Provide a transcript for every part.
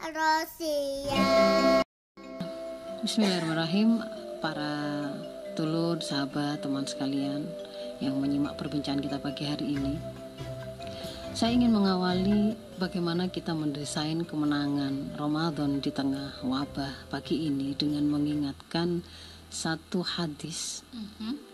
Rosia. Bismillahirrahmanirrahim para tulur, sahabat, teman sekalian yang menyimak perbincangan kita pagi hari ini. Saya ingin mengawali bagaimana kita mendesain kemenangan Ramadan di tengah wabah pagi ini dengan mengingatkan satu hadis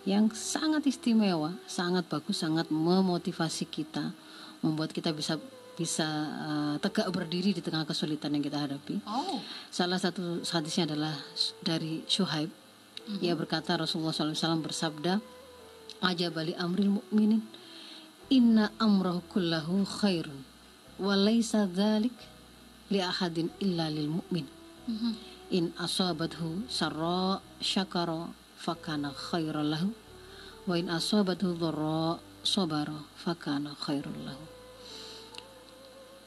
yang sangat istimewa, sangat bagus, sangat memotivasi kita, membuat kita bisa bisa uh, tegak berdiri di tengah kesulitan yang kita hadapi. Oh. Salah satu hadisnya adalah dari Syuhaib. Ia berkata Rasulullah SAW bersabda, "Ajabali amril mu'minin, inna amrahu kullahu khairun, wa laisa dzalik li ahadin illa lil mu'min." In asabathu sarra syakara fakana khairan lahu, wa in asabathu dharra sabara fakana khairan lahu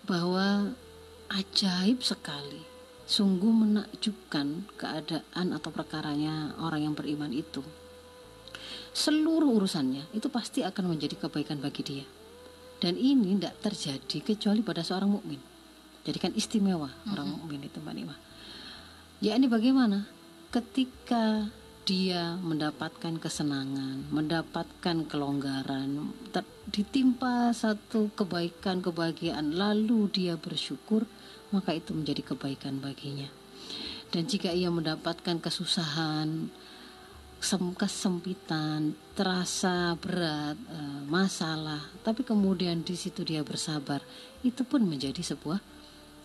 bahwa ajaib sekali, sungguh menakjubkan keadaan atau perkaranya orang yang beriman itu. Seluruh urusannya itu pasti akan menjadi kebaikan bagi dia. Dan ini tidak terjadi kecuali pada seorang mukmin. Jadi kan istimewa orang mukmin itu Mbak Nima. Ya ini bagaimana? Ketika dia mendapatkan kesenangan, mendapatkan kelonggaran, ditimpa satu kebaikan, kebahagiaan, lalu dia bersyukur, maka itu menjadi kebaikan baginya. Dan jika ia mendapatkan kesusahan, sem- kesempitan, terasa berat, eh, masalah, tapi kemudian di situ dia bersabar, itu pun menjadi sebuah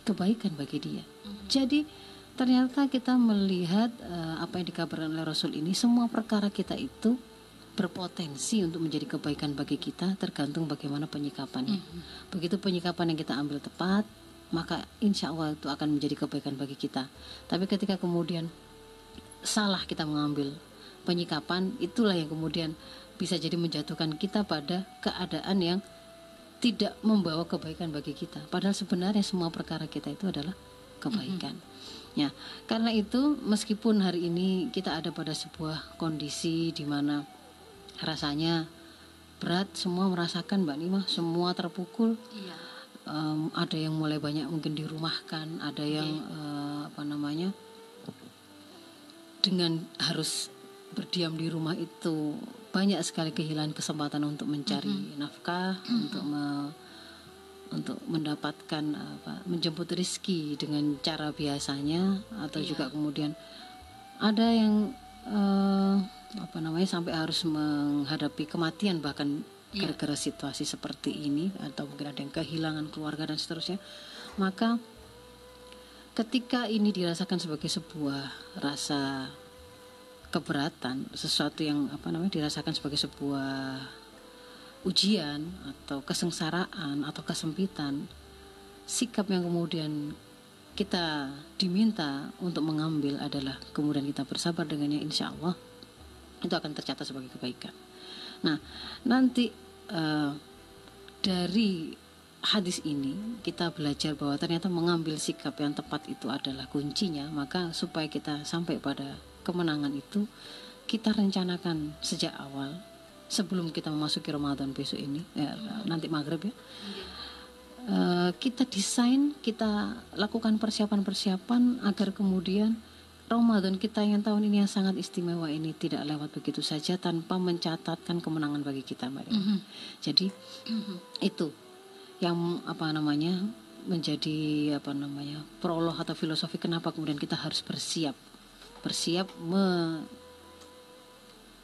kebaikan bagi dia. Jadi ternyata kita melihat uh, apa yang dikabarkan oleh Rasul ini semua perkara kita itu berpotensi untuk menjadi kebaikan bagi kita tergantung bagaimana penyikapannya. Begitu penyikapan yang kita ambil tepat, maka insya Allah itu akan menjadi kebaikan bagi kita. Tapi ketika kemudian salah kita mengambil penyikapan, itulah yang kemudian bisa jadi menjatuhkan kita pada keadaan yang tidak membawa kebaikan bagi kita. Padahal sebenarnya semua perkara kita itu adalah kebaikan. Ya, karena itu meskipun hari ini kita ada pada sebuah kondisi di mana rasanya berat, semua merasakan Mbak Nima, semua terpukul. Iya. Em, ada yang mulai banyak mungkin dirumahkan, ada yang eh, apa namanya dengan harus berdiam di rumah itu banyak sekali kehilangan kesempatan untuk mencari nafkah, untuk me- untuk mendapatkan apa menjemput rizki dengan cara biasanya atau Iya. juga kemudian ada yang eh, apa namanya sampai harus menghadapi kematian bahkan Iya. gara-gara situasi seperti ini atau mungkin ada yang kehilangan keluarga dan seterusnya maka ketika ini dirasakan sebagai sebuah rasa keberatan sesuatu yang apa namanya dirasakan sebagai sebuah ujian atau kesengsaraan atau kesempitan sikap yang kemudian kita diminta untuk mengambil adalah kemudian kita bersabar dengannya insya Allah itu akan tercatat sebagai kebaikan. Nah nanti eh, dari hadis ini kita belajar bahwa ternyata mengambil sikap yang tepat itu adalah kuncinya. Maka supaya kita sampai pada kemenangan itu kita rencanakan sejak awal sebelum kita memasuki Ramadan besok ini ya, nanti maghrib ya. Eh, kita desain kita lakukan persiapan-persiapan agar kemudian Ramadan kita yang tahun ini yang sangat istimewa ini tidak lewat begitu saja tanpa mencatatkan kemenangan bagi kita Mbak Dewi. Jadi itu yang apa namanya menjadi apa namanya prolog atau filosofi kenapa kemudian kita harus bersiap. Bersiap me-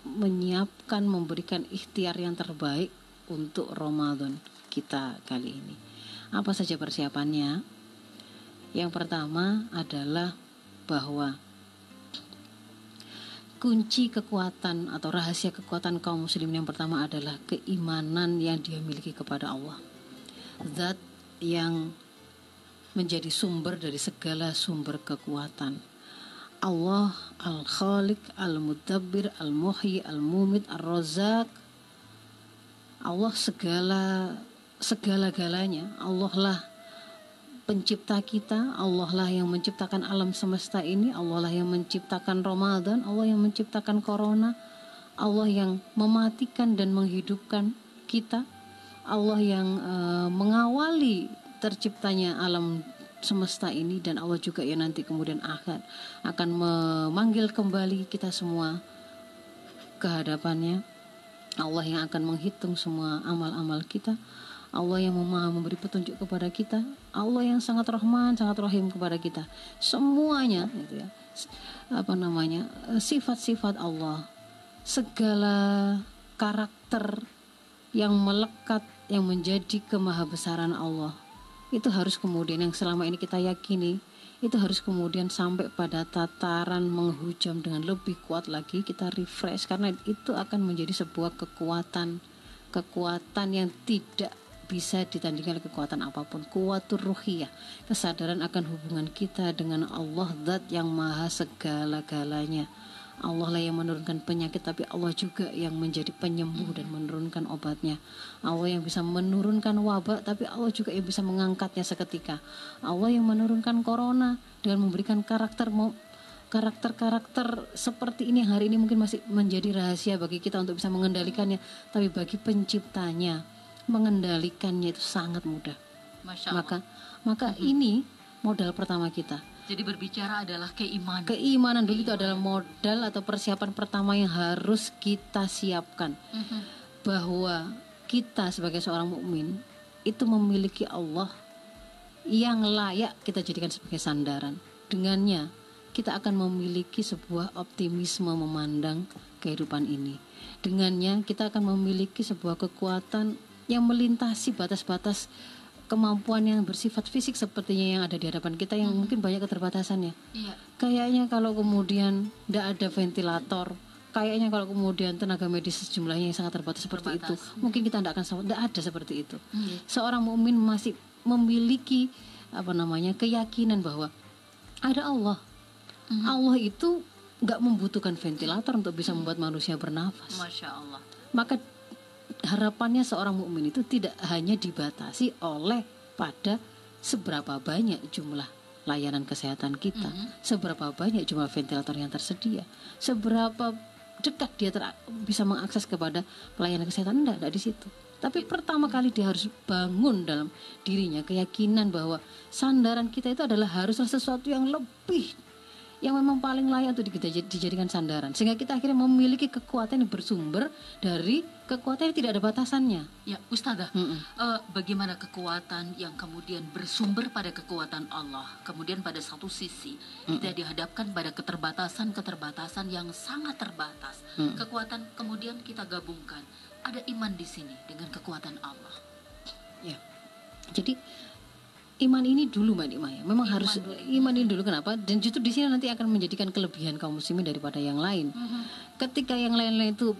menyiapkan memberikan ikhtiar yang terbaik untuk Ramadan kita kali ini. Apa saja persiapannya? Yang pertama adalah bahwa kunci kekuatan atau rahasia kekuatan kaum muslimin yang pertama adalah keimanan yang dia miliki kepada Allah. Zat yang menjadi sumber dari segala sumber kekuatan. Allah Al-Khaliq, Al-Mudabbir, Al-Muhyi, Al-Mumit, Ar-Razak. Allah segala segala-galanya. Allah lah pencipta kita, Allah lah yang menciptakan alam semesta ini, Allah lah yang menciptakan Ramadan, Allah yang menciptakan corona, Allah yang mematikan dan menghidupkan kita, Allah yang eh, mengawali terciptanya alam semesta ini dan Allah juga yang nanti kemudian akan akan memanggil kembali kita semua ke hadapannya. Allah yang akan menghitung semua amal-amal kita. Allah yang maha memberi petunjuk kepada kita. Allah yang sangat rahman, sangat rahim kepada kita. Semuanya gitu ya. Apa namanya? sifat-sifat Allah. Segala karakter yang melekat yang menjadi kemahabesaran Allah itu harus kemudian yang selama ini kita yakini itu harus kemudian sampai pada tataran menghujam dengan lebih kuat lagi kita refresh. Karena itu akan menjadi sebuah kekuatan kekuatan yang tidak bisa ditandingkan oleh kekuatan apa pun. Kuatur ruhiyah kesadaran akan hubungan kita dengan Allah zat yang maha segala-galanya Allah lah yang menurunkan penyakit tapi Allah juga yang menjadi penyembuh dan menurunkan obatnya. Allah yang bisa menurunkan wabah tapi Allah juga yang bisa mengangkatnya seketika. Allah yang menurunkan corona dengan memberikan karakter karakter-karakter seperti ini hari ini mungkin masih menjadi rahasia bagi kita untuk bisa mengendalikannya tapi bagi penciptanya mengendalikannya itu sangat mudah. Masya Allah. maka maka ini modal pertama kita Jadi berbicara adalah keimanan. Keimanan dulu itu adalah modal atau persiapan pertama yang harus kita siapkan. Mhm. Bahwa kita sebagai seorang mukmin itu memiliki Allah yang layak kita jadikan sebagai sandaran. Dengannya kita akan memiliki sebuah optimisme memandang kehidupan ini. Dengannya kita akan memiliki sebuah kekuatan yang melintasi batas-batas kemampuan yang bersifat fisik sepertinya yang ada di hadapan kita yang mungkin banyak keterbatasannya. Iya. Kayaknya kalau kemudian tidak ada ventilator, kayaknya kalau kemudian tenaga medis jumlahnya yang sangat terbatas seperti itu, mungkin kita tidak akan tidak ada seperti itu. Iya. Seorang mukmin masih memiliki apa namanya keyakinan bahwa ada Allah. Mhm. Allah itu nggak membutuhkan ventilator untuk bisa membuat manusia bernafas. Masya Allah. Maka harapannya seorang mukmin itu tidak hanya dibatasi oleh pada seberapa banyak jumlah layanan kesehatan kita, seberapa banyak jumlah ventilator yang tersedia, seberapa dekat dia ter- bisa mengakses kepada pelayanan kesehatan enggak, enggak di situ. Tapi pertama kali dia harus bangun dalam dirinya keyakinan bahwa sandaran kita itu adalah haruslah sesuatu yang lebih yang memang paling layak untuk dijadi- dijadikan sandaran sehingga kita akhirnya memiliki kekuatan yang bersumber dari kekuatan tidak ada batasannya. Ya, Ustazah, Mm-mm. eh, bagaimana kekuatan yang kemudian bersumber pada kekuatan Allah, kemudian pada satu sisi kita dihadapkan pada keterbatasan-keterbatasan yang sangat terbatas. Mm. Kekuatan kemudian kita gabungkan, ada iman di sini dengan kekuatan Allah. Ya. Jadi iman ini dulu Mbak Nima ya. Memang Iman harus dulu. iman ini dulu kenapa? Dan justru di sini nanti akan menjadikan kelebihan kaum muslimin daripada yang lain. Ketika yang lain-lain itu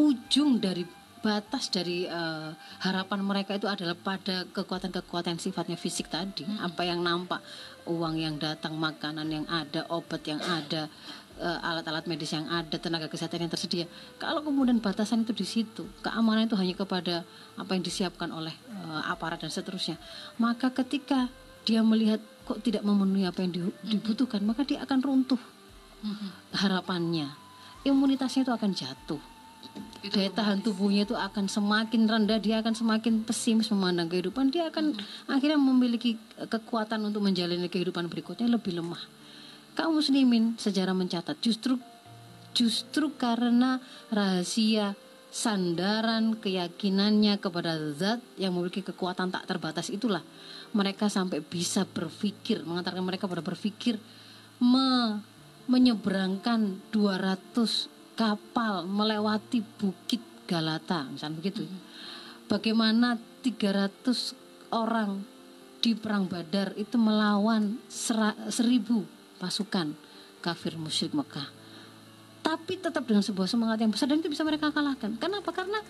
ujung dari batas dari eh, harapan mereka itu adalah pada kekuatan-kekuatan sifatnya fisik tadi, apa yang nampak, uang yang datang, makanan yang ada, obat yang ada, eh, alat-alat medis yang ada, tenaga kesehatan yang tersedia. Kalau kemudian batasan itu di situ, keamanan itu hanya kepada apa yang disiapkan oleh eh, aparat dan seterusnya, maka ketika dia melihat kok tidak memenuhi apa yang di- dibutuhkan, maka dia akan runtuh harapannya. Imunitasnya itu akan jatuh Itu daya tahan tubuhnya itu akan semakin rendah dia akan semakin pesimis memandang kehidupan. Dia akan akhirnya memiliki kekuatan untuk menjalani kehidupan berikutnya lebih lemah. Kaum muslimin sejarah mencatat justru justru karena rahasia sandaran keyakinannya kepada zat yang memiliki kekuatan tak terbatas itulah mereka sampai bisa berpikir mengantarkan mereka pada berpikir me- menyeberangkan 200 kapal melewati bukit Galata misalnya begitu. Bagaimana 300 orang di perang Badar itu melawan sera- seribu pasukan kafir musyrik Mekah. Tapi tetap dengan sebuah semangat yang besar dan itu bisa mereka kalahkan. Kenapa? Karena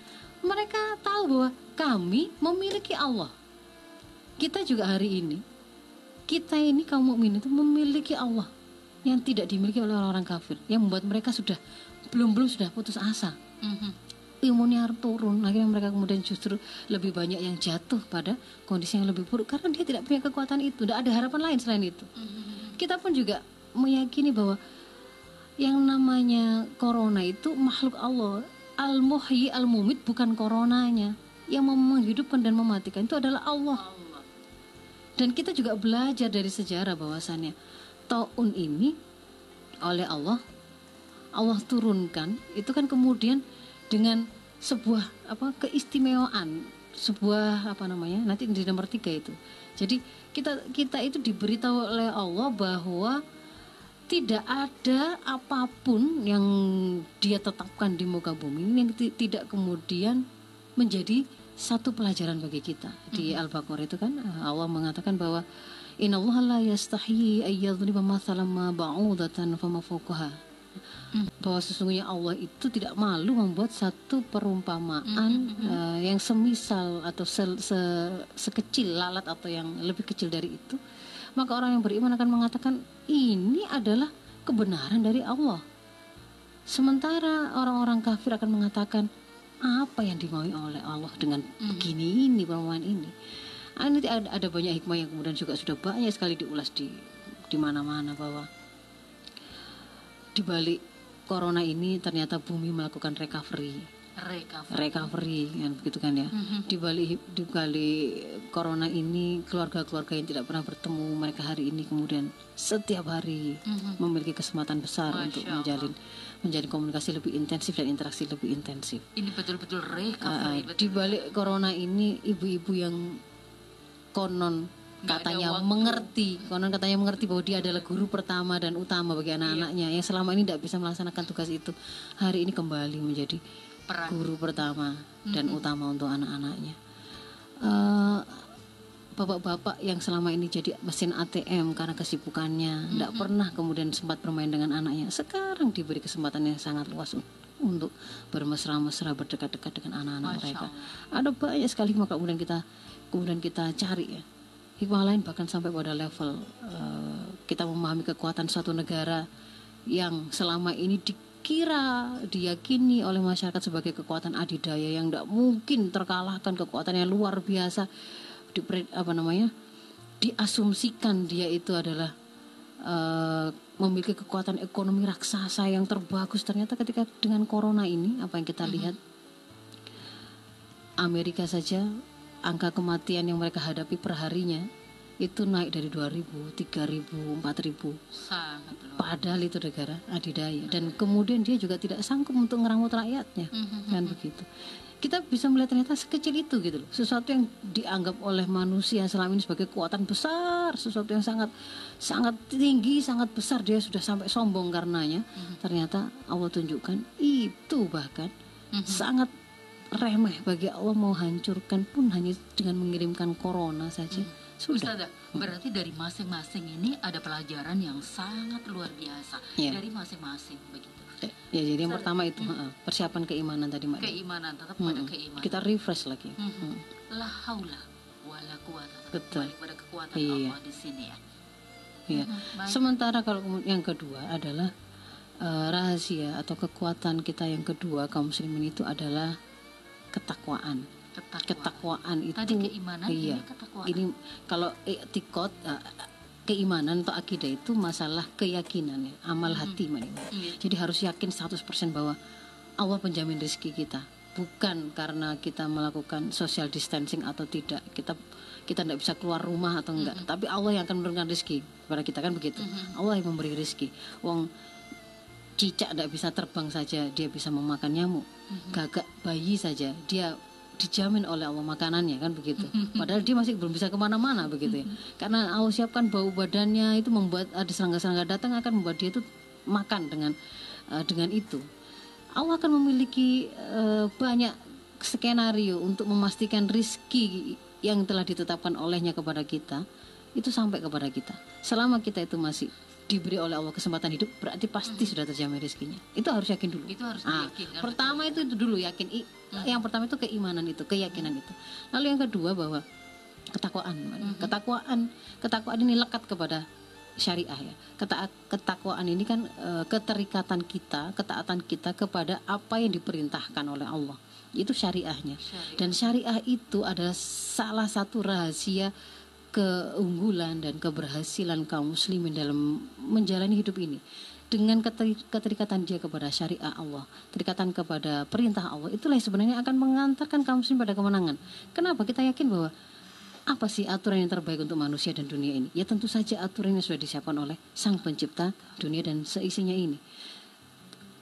mereka tahu bahwa kami memiliki Allah. Kita juga hari ini kita ini kaum mukmin itu memiliki Allah yang tidak dimiliki oleh orang-orang kafir yang membuat mereka sudah belum belum sudah putus asa. Mhm. imunnya harus turun. Akhirnya mereka kemudian justru lebih banyak yang jatuh pada kondisi yang lebih buruk karena dia tidak punya kekuatan itu. Tidak ada harapan lain selain itu. Kita pun juga meyakini bahwa yang namanya corona itu makhluk Allah al muhyi al mumit bukan coronanya. Yang menghidupkan dan mematikan itu adalah Allah. Allah. Dan kita juga belajar dari sejarah bahwasannya taun ini oleh Allah Allah turunkan itu kan kemudian dengan sebuah apa keistimewaan sebuah apa namanya nanti di nomor tiga itu. Jadi kita kita itu diberitahu oleh Allah bahwa tidak ada apa pun yang dia tetapkan di muka bumi ini yang tidak kemudian menjadi satu pelajaran bagi kita. Di mm-hmm. Al-Baqarah itu kan Allah mengatakan bahwa Innallaha la yastahi ayyadhriba mathalan ma ba'udatan fama fawqaha bahwa sesungguhnya Allah itu tidak malu membuat satu perumpamaan mm -hmm. uh, yang semisal atau se se sekecil lalat atau yang lebih kecil dari itu maka orang yang beriman akan mengatakan ini adalah kebenaran dari Allah sementara orang-orang kafir akan mengatakan apa yang dimaui oleh Allah dengan mm. begini ini perumpamaan ini ah, nanti ada, ada banyak hikmah yang kemudian juga sudah banyak sekali diulas di di mana-mana bahwa di balik corona ini ternyata bumi melakukan recovery. Recovery, recovery kan begitu kan ya? Mm-hmm. di balik di balik corona ini keluarga-keluarga yang tidak pernah bertemu mereka hari ini kemudian setiap hari mm-hmm. memiliki kesempatan besar Masya untuk menjalin menjadi komunikasi lebih intensif dan interaksi lebih intensif. Ini betul-betul recovery uh, di balik corona ini ibu-ibu yang konon katanya mengerti konon katanya mengerti bahwa dia adalah guru pertama dan utama bagi iya. anak-anaknya yang selama ini tidak bisa melaksanakan tugas itu hari ini kembali menjadi Peran. guru pertama dan mm -hmm. utama untuk anak-anaknya uh, bapak-bapak yang selama ini jadi mesin ATM karena kesibukannya tidak mm -hmm. pernah kemudian sempat bermain dengan anaknya sekarang diberi kesempatan yang sangat luas untuk bermesra-mesra berdekat-dekat dengan anak-anak mereka ada banyak sekali maka kemudian kita kemudian kita cari ya hikmah lain bahkan sampai pada level uh, kita memahami kekuatan suatu negara yang selama ini dikira diyakini oleh masyarakat sebagai kekuatan adidaya yang tidak mungkin terkalahkan kekuatan yang luar biasa. Di apa namanya diasumsikan dia itu adalah uh, memiliki kekuatan ekonomi raksasa yang terbagus. Ternyata ketika dengan corona ini apa yang kita mm-hmm. lihat? Amerika saja angka kematian yang mereka hadapi perharinya itu naik dari 2000, 3000, 4000. Sangat luar. Padahal itu negara adidaya dan kemudian dia juga tidak sanggup untuk ngeramut rakyatnya. Mm-hmm. Kan begitu. Kita bisa melihat ternyata sekecil itu gitu loh. Sesuatu yang dianggap oleh manusia selama ini sebagai kekuatan besar, sesuatu yang sangat sangat tinggi, sangat besar dia sudah sampai sombong karenanya. Ternyata Allah tunjukkan itu bahkan sangat remeh bagi Allah mau hancurkan pun hanya dengan mengirimkan corona saja. Hmm. Sudah. Ustazah, berarti dari masing-masing ini ada pelajaran yang sangat luar biasa ya. dari masing-masing begitu. Ya, ya jadi yang pertama itu hmm. persiapan keimanan tadi Mbak. Keimanan tetap hmm. pada keimanan. Kita refresh lagi. Hmm. Hmm. La haula wala quwata Betul. pada kekuatan iya. Allah di sini ya. Iya. Hmm. Sementara kalau yang kedua adalah uh, rahasia atau kekuatan kita yang kedua kaum muslimin itu adalah ketakwaan. Ketakwaan, ketakwaan itu Tadi keimanan, iya, ini ketakwaan. Ini kalau etikot uh, keimanan atau akidah itu masalah keyakinan ya, amal hmm. hati hmm. Iya. Jadi harus yakin 100% bahwa Allah penjamin rezeki kita, bukan karena kita melakukan social distancing atau tidak. Kita kita tidak bisa keluar rumah atau enggak, -hmm. tapi Allah yang akan memberikan rezeki kepada kita kan begitu. -hmm. Allah yang memberi rezeki. Wong cicak tidak bisa terbang saja dia bisa memakan nyamuk mm-hmm. gagak bayi saja dia dijamin oleh Allah makanannya kan begitu mm-hmm. padahal dia masih belum bisa ke mana-mana begitu ya mm-hmm. karena Allah siapkan bau badannya itu membuat ada serangga-serangga datang akan membuat dia itu makan dengan uh, dengan itu Allah akan memiliki uh, banyak skenario untuk memastikan rizki yang telah ditetapkan olehnya kepada kita itu sampai kepada kita selama kita itu masih diberi oleh Allah kesempatan hidup berarti pasti hmm. sudah terjamin rezekinya itu harus yakin dulu itu harus nah, yakin, pertama itu, itu dulu yakin I, hmm. yang pertama itu keimanan itu keyakinan hmm. itu lalu yang kedua bahwa ketakwaan hmm. ketakwaan ketakwaan ini lekat kepada syariah ya Keta ketakwaan ini kan e, keterikatan kita ketaatan kita kepada apa yang diperintahkan oleh Allah itu syariahnya syariah. dan syariah itu adalah salah satu rahasia keunggulan dan keberhasilan kaum muslimin dalam menjalani hidup ini dengan keterikatan dia kepada syariah Allah, keterikatan kepada perintah Allah, itulah yang sebenarnya akan mengantarkan kaum muslim pada kemenangan. Kenapa kita yakin bahwa apa sih aturan yang terbaik untuk manusia dan dunia ini? Ya tentu saja aturan yang sudah disiapkan oleh Sang Pencipta dunia dan seisinya ini.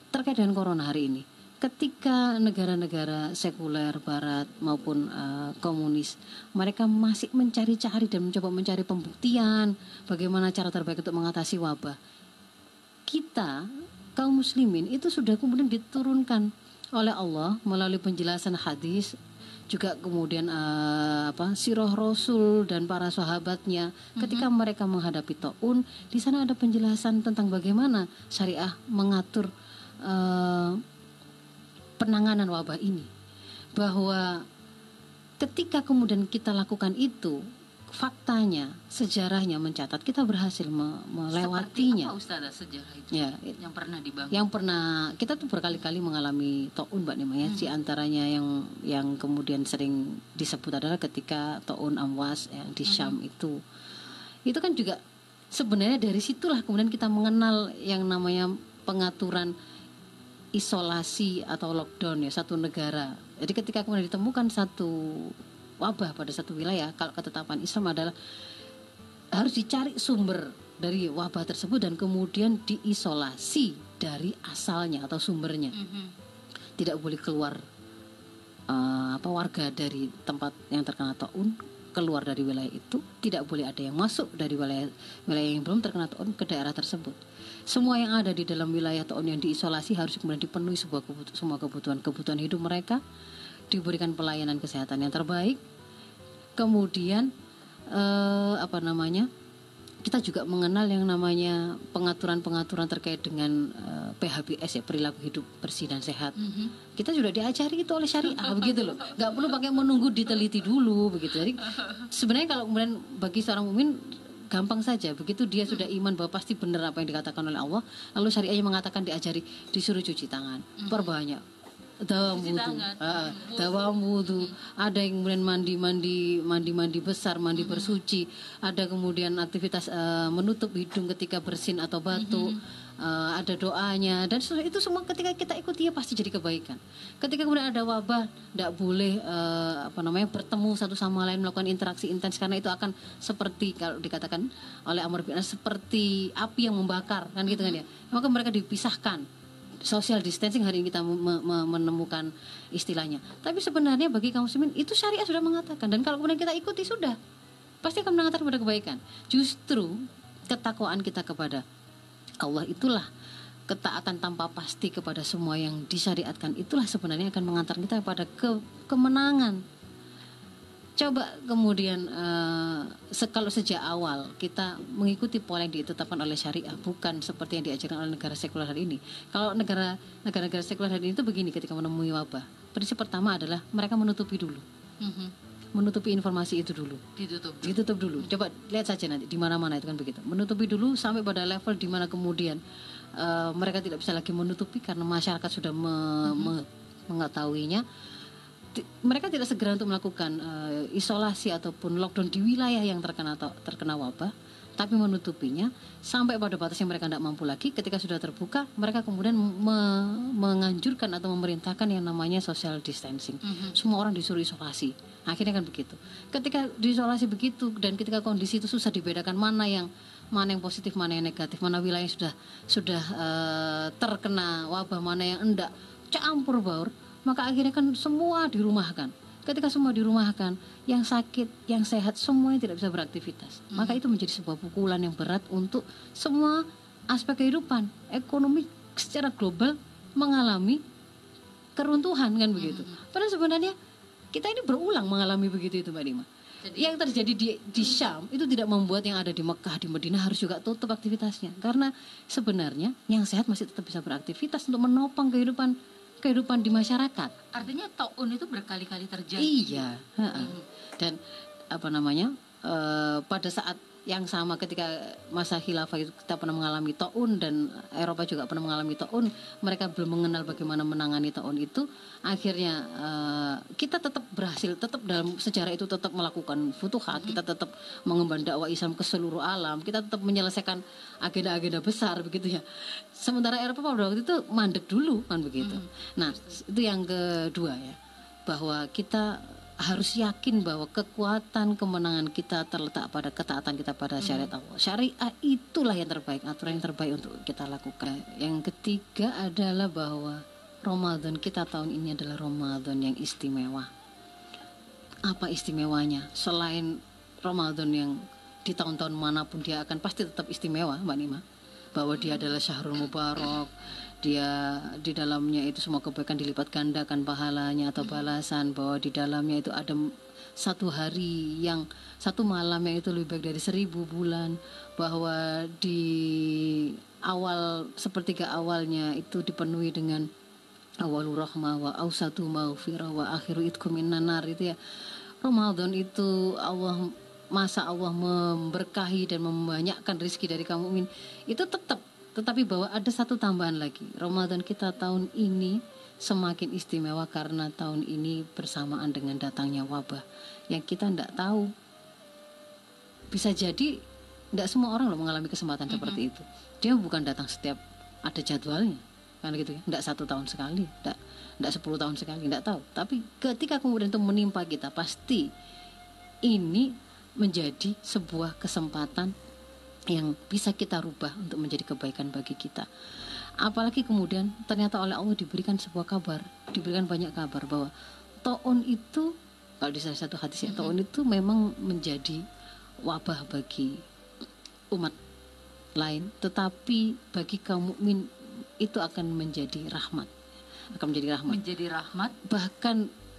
Terkait dengan corona hari ini, ketika negara-negara sekuler barat maupun uh, komunis mereka masih mencari-cari dan mencoba mencari pembuktian bagaimana cara terbaik untuk mengatasi wabah. Kita kaum muslimin itu sudah kemudian diturunkan oleh Allah melalui penjelasan hadis juga kemudian uh, apa sirah Rasul dan para sahabatnya mm-hmm. ketika mereka menghadapi taun di sana ada penjelasan tentang bagaimana syariah mengatur uh, penanganan wabah ini bahwa ketika kemudian kita lakukan itu faktanya, sejarahnya mencatat kita berhasil me melewatinya. Seperti apa Ustazah sejarah itu? Ya, yang pernah dibangun. Yang pernah kita tuh berkali-kali mengalami taun Mbak Nima ya. Hmm. Di antaranya yang yang kemudian sering disebut adalah ketika taun Amwas yang di Syam hmm. itu. Itu kan juga sebenarnya dari situlah kemudian kita mengenal yang namanya pengaturan isolasi atau lockdown ya satu negara. Jadi ketika kemudian ditemukan satu wabah pada satu wilayah kalau ketetapan Islam adalah harus dicari sumber dari wabah tersebut dan kemudian diisolasi dari asalnya atau sumbernya mm -hmm. tidak boleh keluar uh, apa warga dari tempat yang terkena taun keluar dari wilayah itu tidak boleh ada yang masuk dari wilayah wilayah yang belum terkena taun ke daerah tersebut. Semua yang ada di dalam wilayah taun yang diisolasi harus kemudian dipenuhi sebuah kebutuhan, semua kebutuhan kebutuhan hidup mereka diberikan pelayanan kesehatan yang terbaik. Kemudian eh, apa namanya kita juga mengenal yang namanya pengaturan-pengaturan terkait dengan uh, eh, PHBS ya perilaku hidup bersih dan sehat. Mm -hmm. Kita sudah diajari itu oleh syariah begitu loh. Gak perlu pakai menunggu diteliti dulu begitu. Jadi sebenarnya kalau kemudian bagi seorang mukmin gampang saja begitu dia sudah iman bahwa pasti benar apa yang dikatakan oleh Allah lalu syariahnya mengatakan diajari disuruh cuci tangan mm-hmm. Perbanyak dawa wudhu uh, dawa wudhu ada yang kemudian mandi mandi mandi mandi besar mandi hmm. bersuci. Ada kemudian aktivitas uh, menutup hidung ketika bersin atau batuk. Hmm. uh, ada doanya. Dan itu semua ketika kita ikuti ya pasti jadi kebaikan. Ketika kemudian ada wabah tidak boleh uh, apa namanya bertemu satu sama lain melakukan interaksi intens. Karena itu akan seperti kalau dikatakan oleh Amr bin seperti api yang membakar. Kan gitu kan ya. Maka mereka dipisahkan social distancing hari ini kita me me menemukan istilahnya. Tapi sebenarnya bagi kaum muslimin itu syariat sudah mengatakan dan kalau kemudian kita ikuti sudah pasti akan mengantar kepada kebaikan. Justru ketakwaan kita kepada Allah itulah ketaatan tanpa pasti kepada semua yang disyariatkan itulah sebenarnya akan mengantar kita kepada ke kemenangan coba kemudian uh, kalau sejak awal kita mengikuti pola yang ditetapkan oleh syariah bukan seperti yang diajarkan oleh negara sekuler hari ini. Kalau negara negara-negara sekuler hari ini itu begini ketika menemui wabah. Prinsip pertama adalah mereka menutupi dulu. Mm-hmm. menutupi informasi itu dulu. Ditutup dulu. ditutup dulu. Coba lihat saja nanti di mana-mana itu kan begitu. Menutupi dulu sampai pada level di mana kemudian uh, mereka tidak bisa lagi menutupi karena masyarakat sudah me, mm-hmm. me, mengetahuinya mereka tidak segera untuk melakukan uh, isolasi ataupun lockdown di wilayah yang terkena terkena wabah, tapi menutupinya sampai pada batas yang mereka tidak mampu lagi. Ketika sudah terbuka, mereka kemudian me menganjurkan atau memerintahkan yang namanya social distancing. Mm -hmm. Semua orang disuruh isolasi. Akhirnya kan begitu. Ketika diisolasi begitu dan ketika kondisi itu susah dibedakan mana yang mana yang positif, mana yang negatif, mana wilayah yang sudah sudah uh, terkena wabah, mana yang enggak, campur baur maka akhirnya kan semua dirumahkan. Ketika semua dirumahkan yang sakit yang sehat semuanya tidak bisa beraktivitas. Hmm. maka itu menjadi sebuah pukulan yang berat untuk semua aspek kehidupan. Ekonomi secara global mengalami keruntuhan kan begitu. Hmm. padahal sebenarnya kita ini berulang mengalami begitu itu mbak Dima jadi, yang terjadi di di Syam itu tidak membuat yang ada di Mekah di Madinah harus juga tutup aktivitasnya. Karena sebenarnya yang sehat masih tetap bisa beraktivitas untuk menopang kehidupan kehidupan di masyarakat. Artinya taun itu berkali-kali terjadi. Iya. Hmm. Dan apa namanya? Uh, pada saat yang sama ketika masa khilafah itu kita pernah mengalami taun dan Eropa juga pernah mengalami taun mereka belum mengenal bagaimana menangani taun itu. Akhirnya uh, kita tetap berhasil tetap dalam sejarah itu tetap melakukan futuhat kita tetap mengemban dakwah Islam ke seluruh alam kita tetap menyelesaikan agenda-agenda besar begitu ya. Sementara Eropa pada waktu itu mandek dulu kan begitu. Nah itu yang kedua ya bahwa kita harus yakin bahwa kekuatan kemenangan kita terletak pada ketaatan kita pada syariat Allah. Syariat itulah yang terbaik, aturan yang terbaik untuk kita lakukan. Yang ketiga adalah bahwa Ramadan kita tahun ini adalah Ramadan yang istimewa. Apa istimewanya? Selain Ramadan yang di tahun-tahun mana pun dia akan pasti tetap istimewa, Mbak Nima. Bahwa dia adalah Syahrul Mubarak, dia di dalamnya itu semua kebaikan dilipat gandakan pahalanya atau balasan bahwa di dalamnya itu ada satu hari yang satu malam yang itu lebih baik dari seribu bulan bahwa di awal sepertiga awalnya itu dipenuhi dengan awalur rahmah wa ausatu maghfirah wa akhiru itkum nanar itu ya. Ramadan itu Allah masa Allah memberkahi dan membanyakkan rezeki dari kamu itu tetap tetapi bahwa ada satu tambahan lagi. Ramadan kita tahun ini semakin istimewa karena tahun ini bersamaan dengan datangnya wabah yang kita tidak tahu. Bisa jadi tidak semua orang loh mengalami kesempatan mm -hmm. seperti itu. Dia bukan datang setiap ada jadwalnya kan gitu ya tidak satu tahun sekali tidak tidak sepuluh tahun sekali tidak tahu tapi ketika kemudian itu menimpa kita pasti ini menjadi sebuah kesempatan yang bisa kita rubah untuk menjadi kebaikan bagi kita. Apalagi kemudian ternyata oleh Allah diberikan sebuah kabar, diberikan banyak kabar bahwa taun itu kalau di salah satu hadis ya, taun itu memang menjadi wabah bagi umat lain, tetapi bagi kaum mukmin itu akan menjadi rahmat, akan menjadi rahmat. Menjadi rahmat. Bahkan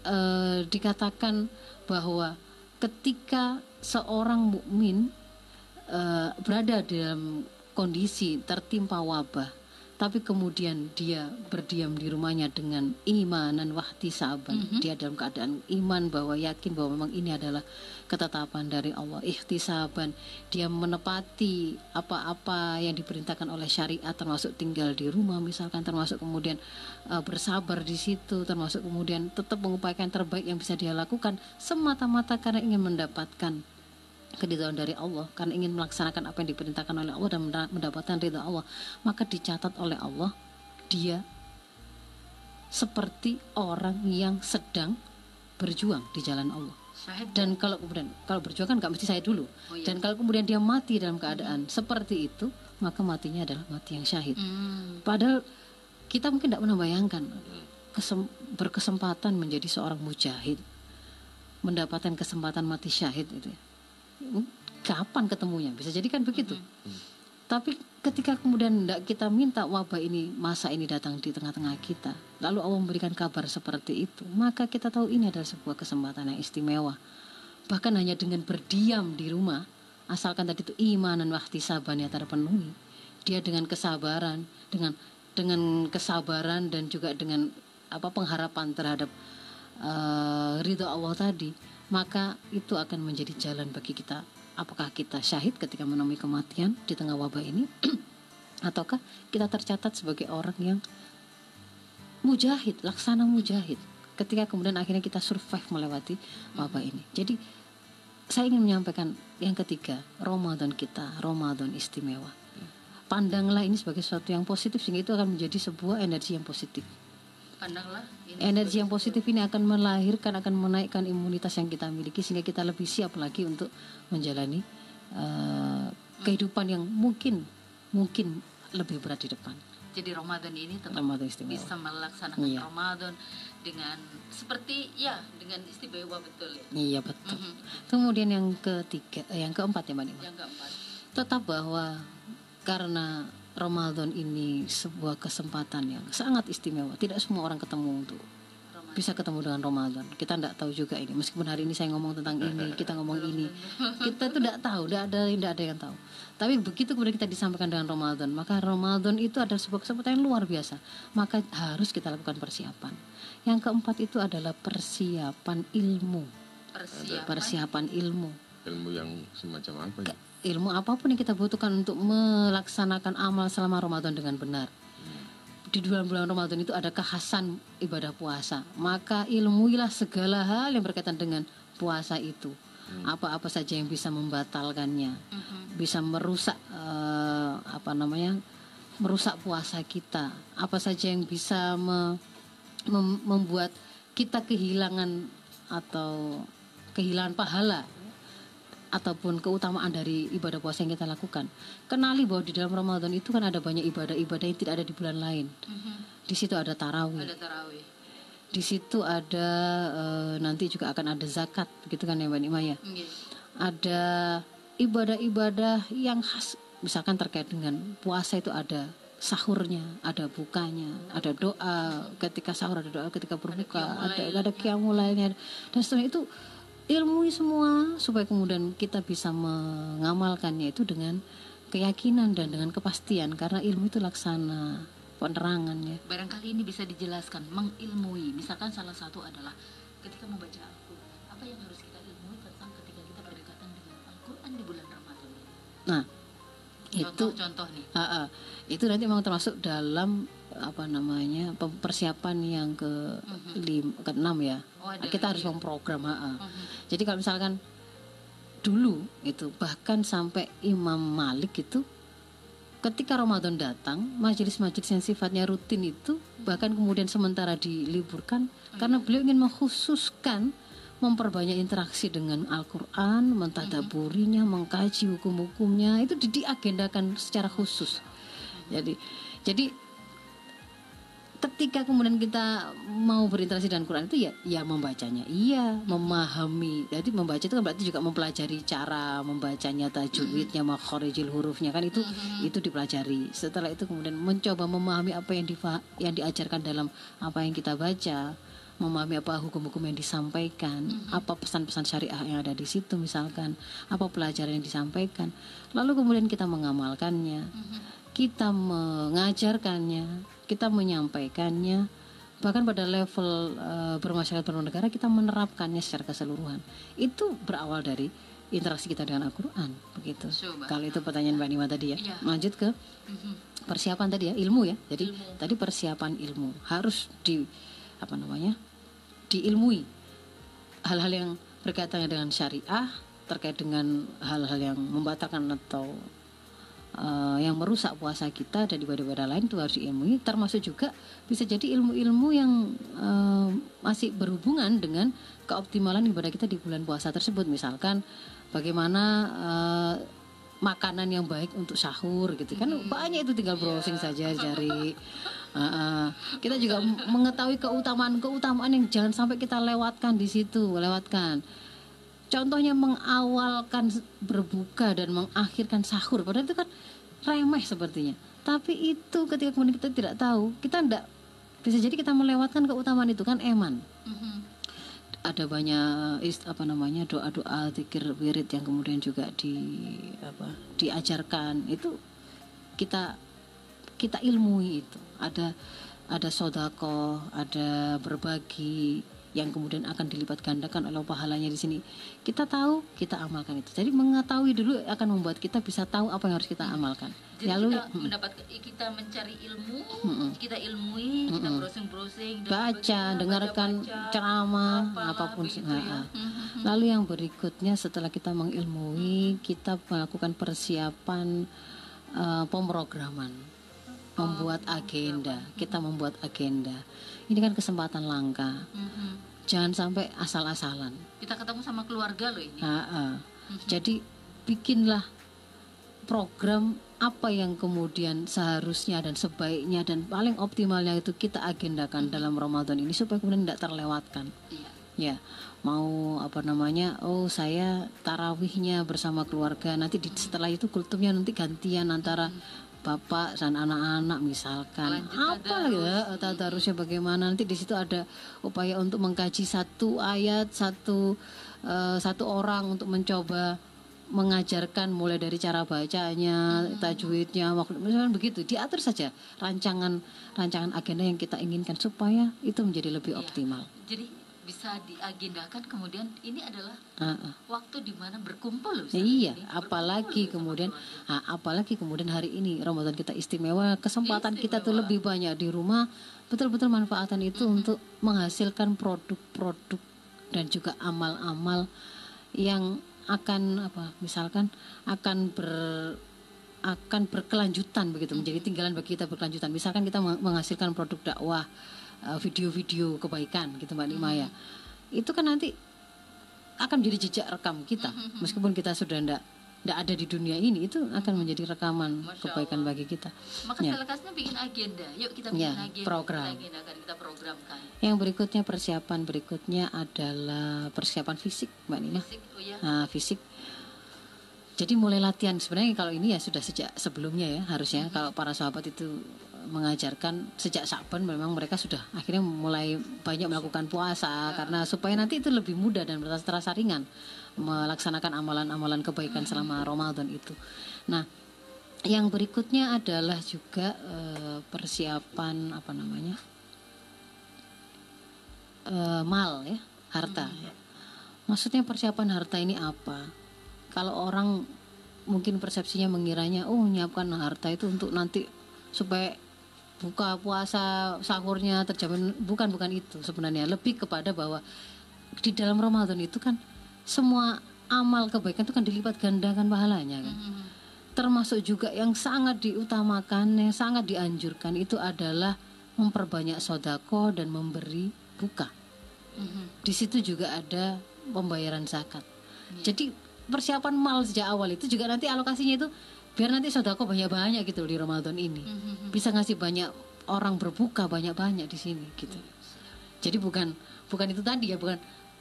e, dikatakan bahwa ketika seorang mukmin uh, berada dalam kondisi tertimpa wabah tapi kemudian dia berdiam di rumahnya dengan iman dan wahti saban mm -hmm. dia dalam keadaan iman bahwa yakin bahwa memang ini adalah ketetapan dari Allah ikhtisaban dia menepati apa-apa yang diperintahkan oleh syariat termasuk tinggal di rumah misalkan termasuk kemudian uh, bersabar di situ termasuk kemudian tetap mengupayakan terbaik yang bisa dia lakukan semata-mata karena ingin mendapatkan keridhaan dari Allah karena ingin melaksanakan apa yang diperintahkan oleh Allah dan mendapatkan ridha Allah maka dicatat oleh Allah dia seperti orang yang sedang berjuang di jalan Allah dan kalau kemudian kalau berjuang kan nggak mesti saya dulu oh, iya. dan kalau kemudian dia mati dalam keadaan hmm. seperti itu maka matinya adalah mati yang syahid hmm. padahal kita mungkin tidak pernah bayangkan kesem, berkesempatan menjadi seorang mujahid mendapatkan kesempatan mati syahid itu ya kapan ketemunya? Bisa jadi kan begitu? Hmm. tapi ketika kemudian tidak kita minta wabah ini masa ini datang di tengah-tengah kita. Lalu Allah memberikan kabar seperti itu maka kita tahu ini adalah sebuah kesempatan yang istimewa. Bahkan hanya dengan berdiam di rumah asalkan tadi itu iman dan waktu sabarnya terpenuhi dia dengan kesabaran dengan dengan kesabaran dan juga dengan apa pengharapan terhadap uh, ridho Allah tadi maka itu akan menjadi jalan bagi kita. Apakah kita syahid ketika menemui kematian di tengah wabah ini, ataukah kita tercatat sebagai orang yang mujahid, laksana mujahid, ketika kemudian akhirnya kita survive melewati wabah ini. Jadi saya ingin menyampaikan yang ketiga, Ramadan kita, Ramadan istimewa. Pandanglah ini sebagai sesuatu yang positif sehingga itu akan menjadi sebuah energi yang positif energi yang positif ini akan melahirkan akan menaikkan imunitas yang kita miliki sehingga kita lebih siap lagi untuk menjalani uh, kehidupan yang mungkin mungkin lebih berat di depan. Jadi Ramadan ini tetap Ramadan bisa melaksanakan iya. Ramadan dengan seperti ya dengan istimewa betul ya. Iya betul. Mm -hmm. Kemudian yang ketiga, eh, yang keempat ya Mbak Nima. Yang keempat. Tetap bahwa karena Ramadan ini sebuah kesempatan yang sangat istimewa. Tidak semua orang ketemu untuk bisa ketemu dengan Ramadan. Kita tidak tahu juga ini. Meskipun hari ini saya ngomong tentang ini, kita ngomong ini, kita itu tidak tahu, tidak ada, tidak ada yang tahu. Tapi begitu kemudian kita disampaikan dengan Ramadan, maka Ramadan itu adalah sebuah kesempatan yang luar biasa. Maka harus kita lakukan persiapan. Yang keempat itu adalah persiapan ilmu. Persiapan, persiapan ilmu. Ilmu yang semacam apa ya? Ilmu apa pun yang kita butuhkan untuk melaksanakan amal selama Ramadan dengan benar. Di bulan-bulan Ramadan itu ada kekhasan ibadah puasa. Maka ilmuilah segala hal yang berkaitan dengan puasa itu. Apa-apa saja yang bisa membatalkannya, bisa merusak uh, apa namanya, merusak puasa kita. Apa saja yang bisa me, mem, membuat kita kehilangan atau kehilangan pahala ataupun keutamaan dari ibadah puasa yang kita lakukan. Kenali bahwa di dalam Ramadan itu kan ada banyak ibadah-ibadah yang tidak ada di bulan lain. Di situ ada tarawih, Ada tarawih. di situ ada eh, nanti juga akan ada zakat, gitu kan ya Mbak Nima ya. Nggih. Ada ibadah-ibadah yang khas, misalkan terkait dengan puasa itu ada sahurnya, ada bukanya, ada doa ketika sahur, ada doa ketika berbuka, ada ada qiyamul lainnya dan seterusnya itu ilmui semua supaya kemudian kita bisa mengamalkannya itu dengan keyakinan dan dengan kepastian karena ilmu itu laksana penerangannya. Barangkali ini bisa dijelaskan mengilmui. Misalkan salah satu adalah ketika membaca Al-Qur'an, apa yang harus kita ilmui tentang ketika kita berdekatan dengan Al-Qur'an di bulan Ramadan ini? Nah, itu Contoh-contoh nih. Ah, ah. itu nanti memang termasuk dalam apa namanya persiapan yang ke lim, ke enam ya Oh, ada kita harus lagi ya? memprogram ah, ah. Mhm. jadi kalau misalkan dulu itu bahkan sampai Imam Malik itu ketika Ramadan datang majelis-majelis yang sifatnya rutin itu bahkan kemudian sementara diliburkan karena beliau ingin mengkhususkan memperbanyak interaksi dengan Al-Quran, mentadaburinya, mengkaji hukum-hukumnya itu di- diagendakan secara khusus. Jadi, jadi ketika kemudian kita mau berinteraksi dengan Quran itu ya ya membacanya. Iya memahami. Jadi membaca itu kan berarti juga mempelajari cara membacanya tajwidnya makhorijil hurufnya kan itu itu dipelajari. Setelah itu kemudian mencoba memahami apa yang difa yang diajarkan dalam apa yang kita baca memahami apa hukum-hukum yang disampaikan apa pesan-pesan syariah yang ada di situ misalkan apa pelajaran yang disampaikan. Lalu kemudian kita mengamalkannya. Kita mengajarkannya, kita menyampaikannya, bahkan pada level eh, bermasyarakat bernegara kita menerapkannya secara keseluruhan. Itu berawal dari interaksi kita dengan Al-Qur'an, begitu. Coba. Kalau itu pertanyaan Mbak Nima tadi ya. Iya. Lanjut ke Mhm. persiapan tadi ya, ilmu ya. Jadi tadi persiapan ilmu harus di apa namanya? diilmui hal-hal yang berkaitan dengan syariah terkait dengan hal-hal yang membatalkan atau eh, yang merusak puasa kita dan ibadah-ibadah lain itu harus diilmui termasuk juga bisa jadi ilmu-ilmu yang eh, masih berhubungan dengan keoptimalan ibadah kita di bulan puasa tersebut. Misalkan bagaimana eh, makanan yang baik untuk sahur gitu kan. Banyak itu tinggal browsing saja cari. Uh, uh, kita juga mengetahui keutamaan-keutamaan yang jangan sampai kita lewatkan di situ, lewatkan. Contohnya mengawalkan berbuka dan mengakhirkan sahur, padahal itu kan remeh sepertinya. Tapi itu ketika kemudian kita tidak tahu, kita tidak bisa jadi kita melewatkan keutamaan itu kan eman. Mhm. Ada banyak ist, apa namanya doa-doa zikir wirid yang kemudian juga di apa diajarkan itu kita kita ilmui itu ada ada sodako ada berbagi yang kemudian akan dilipat gandakan oleh pahalanya di sini. Kita tahu kita amalkan itu. Jadi mengetahui dulu akan membuat kita bisa tahu apa yang harus kita amalkan. Jadi lalu kita mendapat kita mencari ilmu, kita ilmui, kita browsing-browsing, baca dengarkan ceramah apa, apa pun Nah, ya. Mhm. lalu yang berikutnya setelah kita mengilmui kita melakukan persiapan eh, pemrograman membuat agenda kita membuat agenda ini kan kesempatan langka Mhm. jangan sampai asal-asalan Kita ketemu sama keluarga loh ini. Ah, ah. jadi bikinlah program apa yang kemudian seharusnya dan sebaiknya dan paling optimalnya itu kita agendakan dalam Ramadan ini supaya kemudian tidak terlewatkan Iya. ya mau apa namanya oh saya tarawihnya bersama keluarga nanti di, setelah itu kultumnya nanti gantian antara bapak dan anak-anak misalkan apa ya tadarusnya bagaimana nanti di situ ada upaya untuk mengkaji satu ayat satu eh, satu orang untuk mencoba mengajarkan mulai dari cara bacanya, tajwidnya, makhluk misalkan begitu. Diatur saja rancangan rancangan agenda yang kita inginkan supaya itu menjadi lebih Iya. optimal. Jadi bisa diagendakan kemudian ini adalah Ah, ah. waktu di mana berkumpul loh. Iya, Ini apalagi berkumpul kemudian, bersama ah, apalagi kemudian hari ini Ramadan kita istimewa, kesempatan kita tuh Istimewa. lebih banyak di rumah, betul-betul manfaatan itu untuk menghasilkan produk-produk dan juga amal-amal yang akan apa, misalkan akan ber akan berkelanjutan begitu menjadi tinggalan bagi kita berkelanjutan. Misalkan kita meng- menghasilkan produk dakwah, video-video kebaikan gitu Mbak Nima ya. itu kan nanti akan menjadi jejak rekam kita meskipun kita sudah ndak ndak ada di dunia ini itu akan menjadi rekaman Masya kebaikan bagi kita Maka Ya. selekasnya bikin agenda. Yuk kita bikin Ya, agenda. program. Kita agenda akan kita programkan. yang berikutnya persiapan berikutnya adalah persiapan fisik mbak Nina Fisik, oh ya. Nah, fisik. Jadi mulai latihan sebenarnya kalau ini ya sudah sejak sebelumnya ya harusnya kalau para sahabat itu mengajarkan sejak Saban memang mereka sudah akhirnya mulai banyak melakukan puasa karena supaya nanti itu lebih mudah dan terasa terasa ringan melaksanakan amalan-amalan kebaikan selama Ramadan itu. Nah, yang berikutnya adalah juga eh, persiapan apa namanya? Eh, mal ya, harta. Maksudnya persiapan harta ini apa? Kalau orang mungkin persepsinya mengiranya, oh menyiapkan harta itu untuk nanti supaya buka puasa sahurnya terjamin bukan bukan itu sebenarnya. Lebih kepada bahwa di dalam Ramadan itu kan semua amal kebaikan itu kan dilipat gandakan pahalanya kan. Termasuk juga yang sangat diutamakan yang sangat dianjurkan itu adalah memperbanyak sodako dan memberi buka. Mhm. di situ juga ada pembayaran zakat. Jadi persiapan mal sejak awal itu juga nanti alokasinya itu biar nanti sodako banyak-banyak gitu di Ramadan ini. Mhm. Bisa ngasih banyak orang berbuka banyak-banyak di sini gitu. Jadi bukan bukan itu tadi ya bukan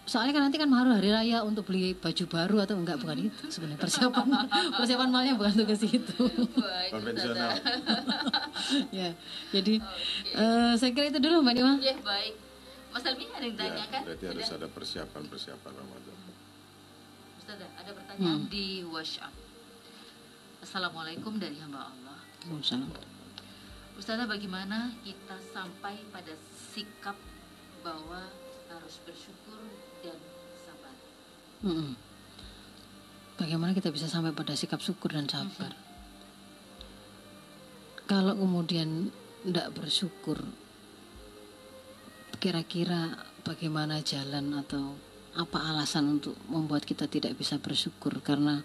soalnya kan nanti kan harus hari raya untuk beli baju baru atau enggak bukan itu sebenarnya persiapan persiapan malnya bukan untuk ke situ Baik, Konvensional. ya jadi eh, saya kira itu dulu mbak Nima Ya baik. Mas Almi ada yang Ya, tanyakan? berarti harus ada persiapan-persiapan Ramadan. Ustazah, ada pertanyaan di WhatsApp. Assalamualaikum dari hamba Allah. Waalaikumsalam. Ustazah, bagaimana kita sampai pada sikap bahwa harus bersyukur dan sabar? Mm-mm. Bagaimana kita bisa sampai pada sikap syukur dan sabar? Kalau kemudian tidak bersyukur, kira-kira bagaimana jalan atau apa alasan untuk membuat kita tidak bisa bersyukur? Karena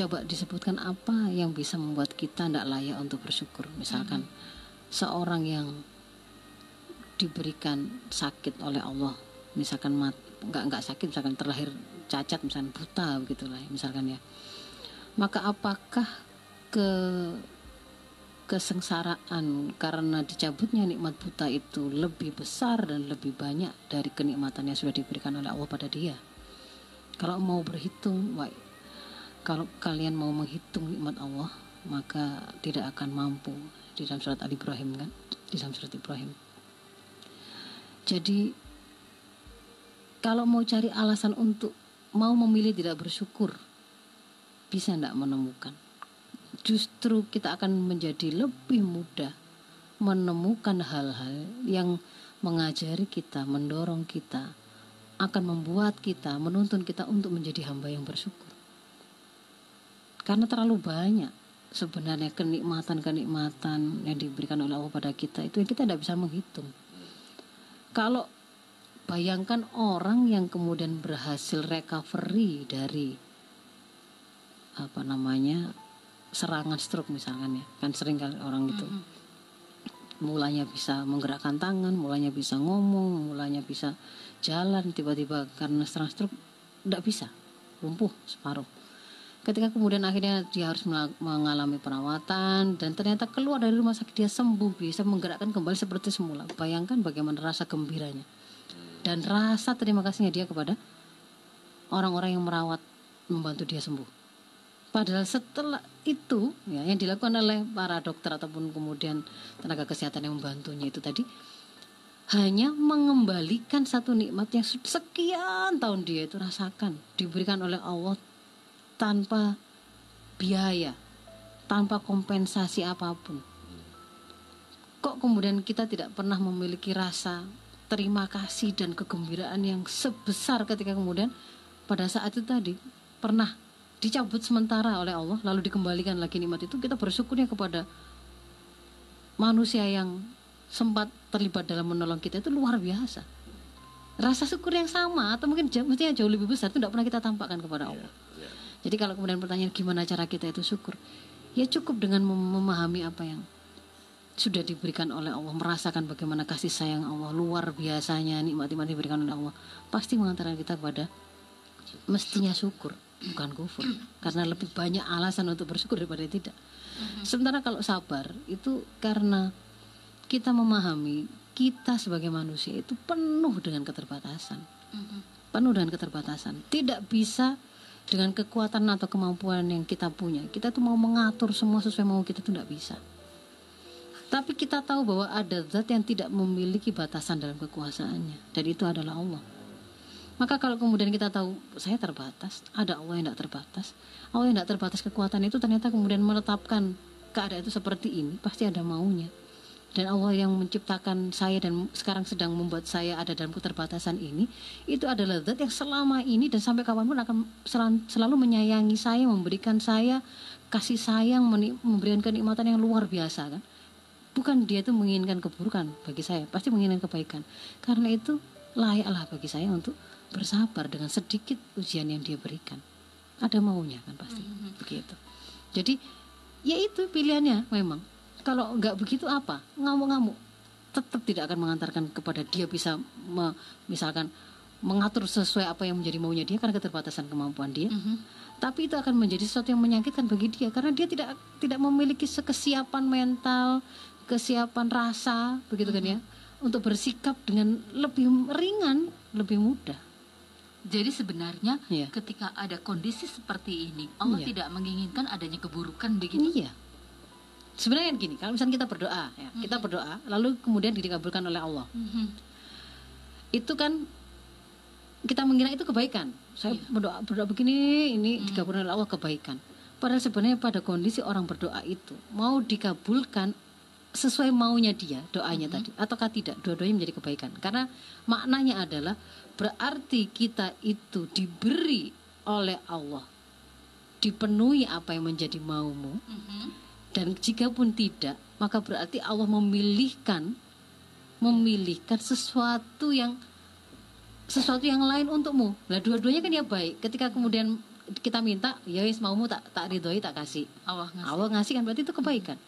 coba disebutkan apa yang bisa membuat kita tidak layak untuk bersyukur. Misalkan seorang yang diberikan sakit oleh Allah, misalkan mat, nggak nggak sakit, misalkan terlahir cacat, misalkan buta begitulah, misalkan ya. Maka apakah ke kesengsaraan karena dicabutnya nikmat buta itu lebih besar dan lebih banyak dari kenikmatan yang sudah diberikan oleh Allah pada dia? Kalau mau berhitung, wah, kalau kalian mau menghitung nikmat Allah, maka tidak akan mampu di dalam surat Al Ibrahim kan, di dalam surat Ibrahim. Jadi kalau mau cari alasan untuk mau memilih tidak bersyukur, bisa tidak menemukan. Justru kita akan menjadi lebih mudah menemukan hal-hal yang mengajari kita, mendorong kita, akan membuat kita, menuntun kita untuk menjadi hamba yang bersyukur. Karena terlalu banyak sebenarnya kenikmatan-kenikmatan yang diberikan oleh Allah pada kita itu yang kita tidak bisa menghitung. Kalau bayangkan orang yang kemudian berhasil recovery dari apa namanya serangan stroke misalkan ya kan sering kali orang itu. Mulanya bisa menggerakkan tangan mulanya bisa ngomong mulanya bisa jalan tiba-tiba karena serangan stroke tidak bisa lumpuh separuh ketika kemudian akhirnya dia harus mengalami perawatan dan ternyata keluar dari rumah sakit dia sembuh bisa menggerakkan kembali seperti semula. Bayangkan bagaimana rasa gembiranya. Dan rasa terima kasihnya dia kepada orang-orang yang merawat membantu dia sembuh. Padahal setelah itu ya yang dilakukan oleh para dokter ataupun kemudian tenaga kesehatan yang membantunya itu tadi hanya mengembalikan satu nikmat yang sekian tahun dia itu rasakan diberikan oleh Allah tanpa biaya, tanpa kompensasi apa pun. Kok kemudian kita tidak pernah memiliki rasa terima kasih dan kegembiraan yang sebesar ketika kemudian pada saat itu tadi pernah dicabut sementara oleh Allah lalu dikembalikan lagi nikmat itu kita bersyukurnya kepada manusia yang sempat terlibat dalam menolong kita itu luar biasa rasa syukur yang sama atau mungkin jauh, mestinya jauh lebih besar itu tidak pernah kita tampakkan kepada Allah Ya. Jadi kalau kemudian pertanyaan gimana cara kita itu syukur ya cukup dengan mem- memahami apa yang sudah diberikan oleh Allah, merasakan bagaimana kasih sayang Allah luar biasanya nikmat-nikmat diberikan oleh Allah, pasti mengantarkan kita pada mestinya syukur, bukan kufur. Karena lebih banyak alasan untuk bersyukur daripada tidak. Sementara kalau sabar itu karena kita memahami kita sebagai manusia itu penuh dengan keterbatasan. Penuh dengan keterbatasan. Tidak bisa dengan kekuatan atau kemampuan yang kita punya. Kita tuh mau mengatur semua sesuai mau kita tuh tidak bisa. Tapi kita tahu bahwa ada zat yang tidak memiliki batasan dalam kekuasaannya. Dan itu adalah Allah. Maka kalau kemudian kita tahu saya terbatas, ada Allah yang tidak terbatas. Allah yang tidak terbatas kekuatan itu ternyata kemudian menetapkan keadaan itu seperti ini, pasti ada maunya. Dan Allah yang menciptakan saya dan sekarang sedang membuat saya ada dalam keterbatasan ini, itu adalah zat yang selama ini dan sampai kapan pun akan selalu menyayangi saya, memberikan saya kasih sayang, memberikan kenikmatan yang luar biasa kan. Bukan dia itu menginginkan keburukan bagi saya, pasti menginginkan kebaikan. Karena itu layaklah bagi saya untuk bersabar dengan sedikit ujian yang dia berikan. Ada maunya kan pasti begitu. Jadi ya itu pilihannya memang. Kalau nggak begitu apa? Ngamuk-ngamuk. Tetap tidak akan mengantarkan kepada dia bisa me- misalkan mengatur sesuai apa yang menjadi maunya dia karena keterbatasan kemampuan dia. Tapi itu akan menjadi sesuatu yang menyakitkan bagi dia karena dia tidak tidak memiliki kesiapan mental, kesiapan rasa, begitu kan ya, untuk bersikap dengan lebih ringan, lebih mudah. Jadi sebenarnya Iya. ketika ada kondisi seperti ini, Allah Iya. tidak menginginkan adanya keburukan begitu. Iya. Sebenarnya kan gini, kalau misalnya kita berdoa, ya, kita berdoa, lalu kemudian dikabulkan oleh Allah, Mhm. itu kan kita mengira itu kebaikan. Saya berdoa berdoa begini, ini dikabulkan oleh Allah kebaikan. Padahal sebenarnya pada kondisi orang berdoa itu mau dikabulkan sesuai maunya dia doanya tadi ataukah tidak dua-duanya menjadi kebaikan karena maknanya adalah berarti kita itu diberi oleh Allah dipenuhi apa yang menjadi maumu Mhm. Dan jika pun tidak, maka berarti Allah memilihkan memilihkan sesuatu yang sesuatu yang lain untukmu. Lah dua-duanya kan ya baik. Ketika kemudian kita minta, ya wis maumu tak tak ridhoi tak kasih. Allah ngasih. Allah ngasih kan berarti itu kebaikan.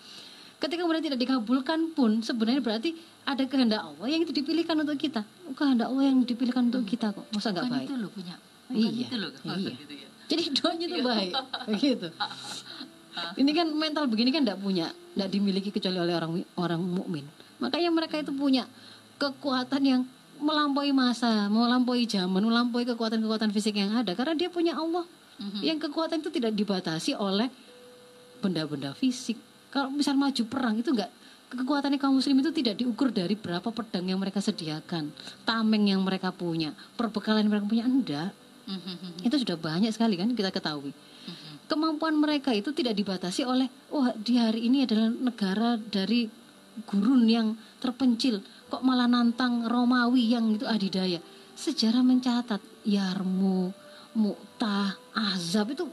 Ketika kemudian tidak dikabulkan pun sebenarnya berarti ada kehendak Allah yang itu dipilihkan untuk kita. Kehendak Allah yang dipilihkan untuk kita kok. Masa nggak baik? itu loh punya. Bukan Iya, itu loh. iya. Gitu ya. Jadi doanya itu baik, begitu. Ini kan mental begini kan tidak punya, tidak dimiliki kecuali oleh orang orang mukmin. Makanya mereka itu punya kekuatan yang melampaui masa, melampaui zaman, melampaui kekuatan-kekuatan fisik yang ada karena dia punya Allah. Yang kekuatan itu tidak dibatasi oleh benda-benda fisik. Kalau misal maju perang itu enggak kekuatannya kaum muslim itu tidak diukur dari berapa pedang yang mereka sediakan, tameng yang mereka punya, perbekalan yang mereka punya enggak. Mhm. Itu sudah banyak sekali kan kita ketahui. Kemampuan mereka itu tidak dibatasi oleh wah di hari ini adalah negara dari gurun yang terpencil. Kok malah nantang Romawi yang itu adidaya. Sejarah mencatat Yarmuk, Mu'tah, Azab itu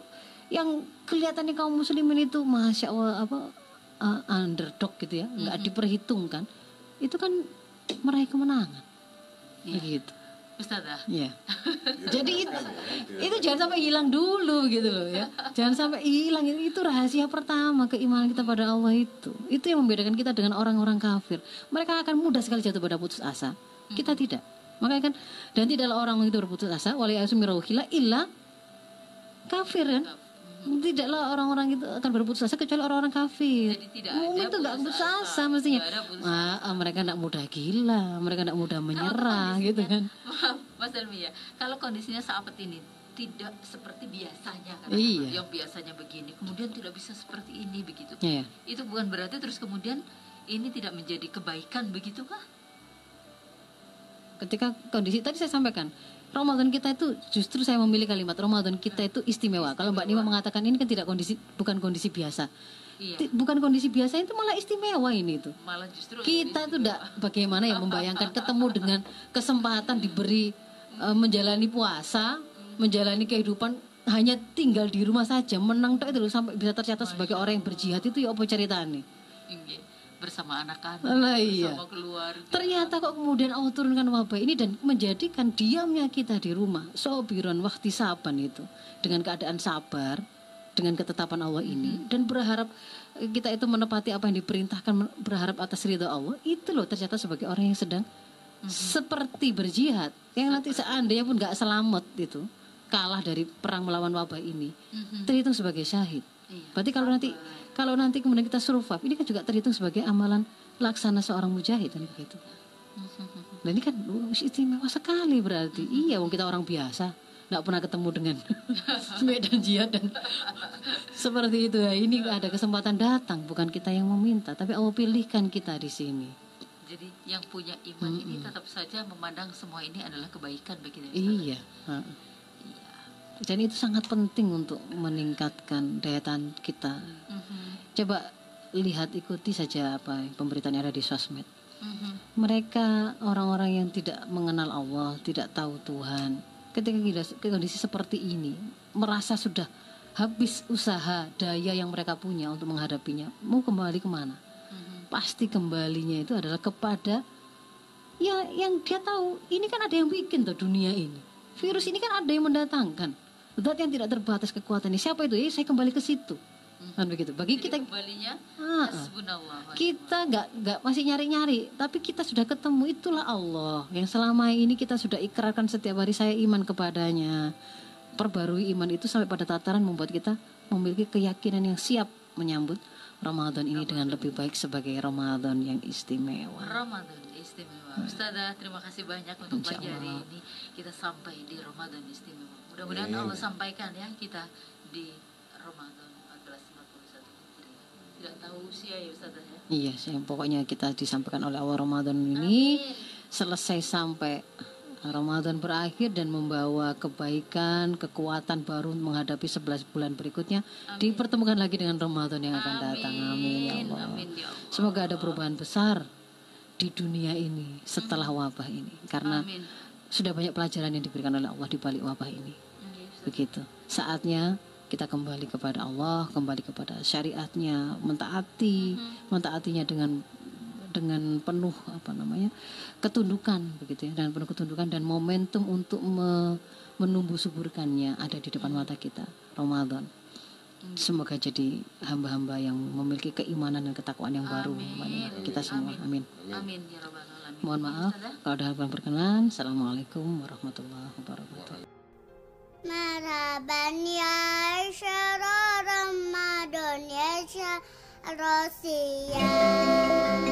yang kelihatannya kaum muslimin itu masya Allah apa uh, underdog gitu ya nggak diperhitungkan. Itu kan meraih kemenangan. Begitu Ustazah, Iya. Jadi itu, itu jangan sampai hilang dulu gitu loh ya. Jangan sampai hilang itu, itu rahasia pertama keimanan kita pada Allah itu. Itu yang membedakan kita dengan orang-orang kafir. Mereka akan mudah sekali jatuh pada putus asa. Kita tidak. Makanya kan dan tidaklah orang itu berputus asa wali asumirauhila illa kafir kan. Tidaklah orang-orang itu akan berputus asa kecuali orang-orang kafir. Jadi tidak Mukmin ada itu nggak putus asa, asa. mestinya. Putus Ah, ah, mereka tidak mudah gila, mereka tidak mudah menyerah gitu kan. maaf Mas Elmi ya, kalau kondisinya saat ini tidak seperti biasanya kan Iya. yang biasanya begini, kemudian tidak bisa seperti ini begitu. Iya. Itu bukan berarti terus kemudian ini tidak menjadi kebaikan begitu kah? ketika kondisi tadi saya sampaikan Ramadan kita itu justru saya memilih kalimat Ramadan kita itu istimewa. Kalau Mbak Nima mengatakan ini kan tidak kondisi bukan kondisi biasa. Iya. Bukan kondisi biasa itu malah istimewa ini tuh. Malah justru Kita itu tidak bagaimana ya membayangkan ketemu dengan kesempatan diberi eh, menjalani puasa, menjalani kehidupan hanya tinggal di rumah saja, menang tok itu loh, sampai bisa tercatat sebagai orang yang berjihad itu ya apa ceritanya? Iya. Bersama anak-anak, Lah, iya. bersama keluarga. Ternyata kok kemudian Allah turunkan wabah ini dan menjadikan diamnya kita di rumah. Sobiron waktu saban itu. Dengan keadaan sabar dengan ketetapan Allah ini. Dan berharap kita itu menepati apa yang diperintahkan berharap atas ridho Allah. Itu loh tercatat sebagai orang yang sedang seperti berjihad. Yang nanti seandainya pun nggak selamat itu kalah dari perang melawan wabah ini. Terhitung sebagai syahid Iya. berarti kalau nanti kalau nanti kemudian kita survive ini kan juga terhitung sebagai amalan laksana seorang mujahid kan begitu Nah ini kan istimewa sekali berarti. Iya, wong kita orang biasa, nggak pernah ketemu dengan medan jihad dan seperti itu ya. Ini ada kesempatan datang, bukan kita yang meminta, tapi Allah pilihkan kita di sini. Jadi yang punya iman ini tetap saja memandang semua ini adalah kebaikan bagi diri Iya. ha. Dan itu sangat penting untuk meningkatkan daya tahan kita. Mhm. Coba lihat ikuti saja apa pemberitaan yang ada di sosmed. Mhm. mereka orang-orang yang tidak mengenal Allah, tidak tahu Tuhan, ketika kita- kondisi seperti ini, merasa sudah habis usaha daya yang mereka punya untuk menghadapinya, mau kembali ke mana? Mhm. Pasti kembalinya itu adalah kepada ya yang dia tahu. Ini kan ada yang bikin tuh dunia ini. Virus ini kan ada yang mendatangkan. Zat yang tidak terbatas kekuatannya. Siapa itu? Ya saya kembali ke situ. Kan begitu. Bagi kita Jadi kembalinya Ah, kita nggak nggak masih nyari-nyari tapi kita sudah ketemu itulah Allah yang selama ini kita sudah ikrarkan setiap hari saya iman kepadanya perbarui iman itu sampai pada tataran membuat kita memiliki keyakinan yang siap menyambut Ramadan ini dengan lebih baik sebagai Ramadan yang istimewa Ramadan istimewa. Ustazah, terima kasih banyak untuk pagi hari ini kita sampai di Ramadan istimewa. Mudah-mudahan Allah sampaikan ya kita di Ramadan 1441 Hijriah. Tidak tahu usia ya Ustazah ya. iya sih pokoknya kita disampaikan oleh Allah Ramadan ini selesai sampai Ramadan berakhir dan membawa kebaikan, kekuatan baru menghadapi 11 bulan berikutnya. Dipertemukan lagi dengan Ramadan yang akan datang. Amin ya Allah. Amin ya Allah. Semoga ada perubahan besar di dunia ini setelah wabah ini. Karena Amin. sudah banyak pelajaran yang diberikan oleh Allah di balik wabah ini. Begitu. Saatnya kita kembali kepada Allah, kembali kepada syariatnya, mentaati, mentaatinya dengan dengan penuh apa namanya ketundukan begitu ya dan penuh ketundukan dan momentum untuk me- menumbuh suburkannya ada di depan mata kita Ramadan. Semoga jadi hamba-hamba yang memiliki keimanan dan ketakwaan yang baru Amin. kita semua. Amin. Amin. Ya rabbal alamin. mohon maaf kalau ada hal yang berkenan. Assalamualaikum warahmatullahi wabarakatuh مرحبا يا شهر رمضان يا شهر الصيام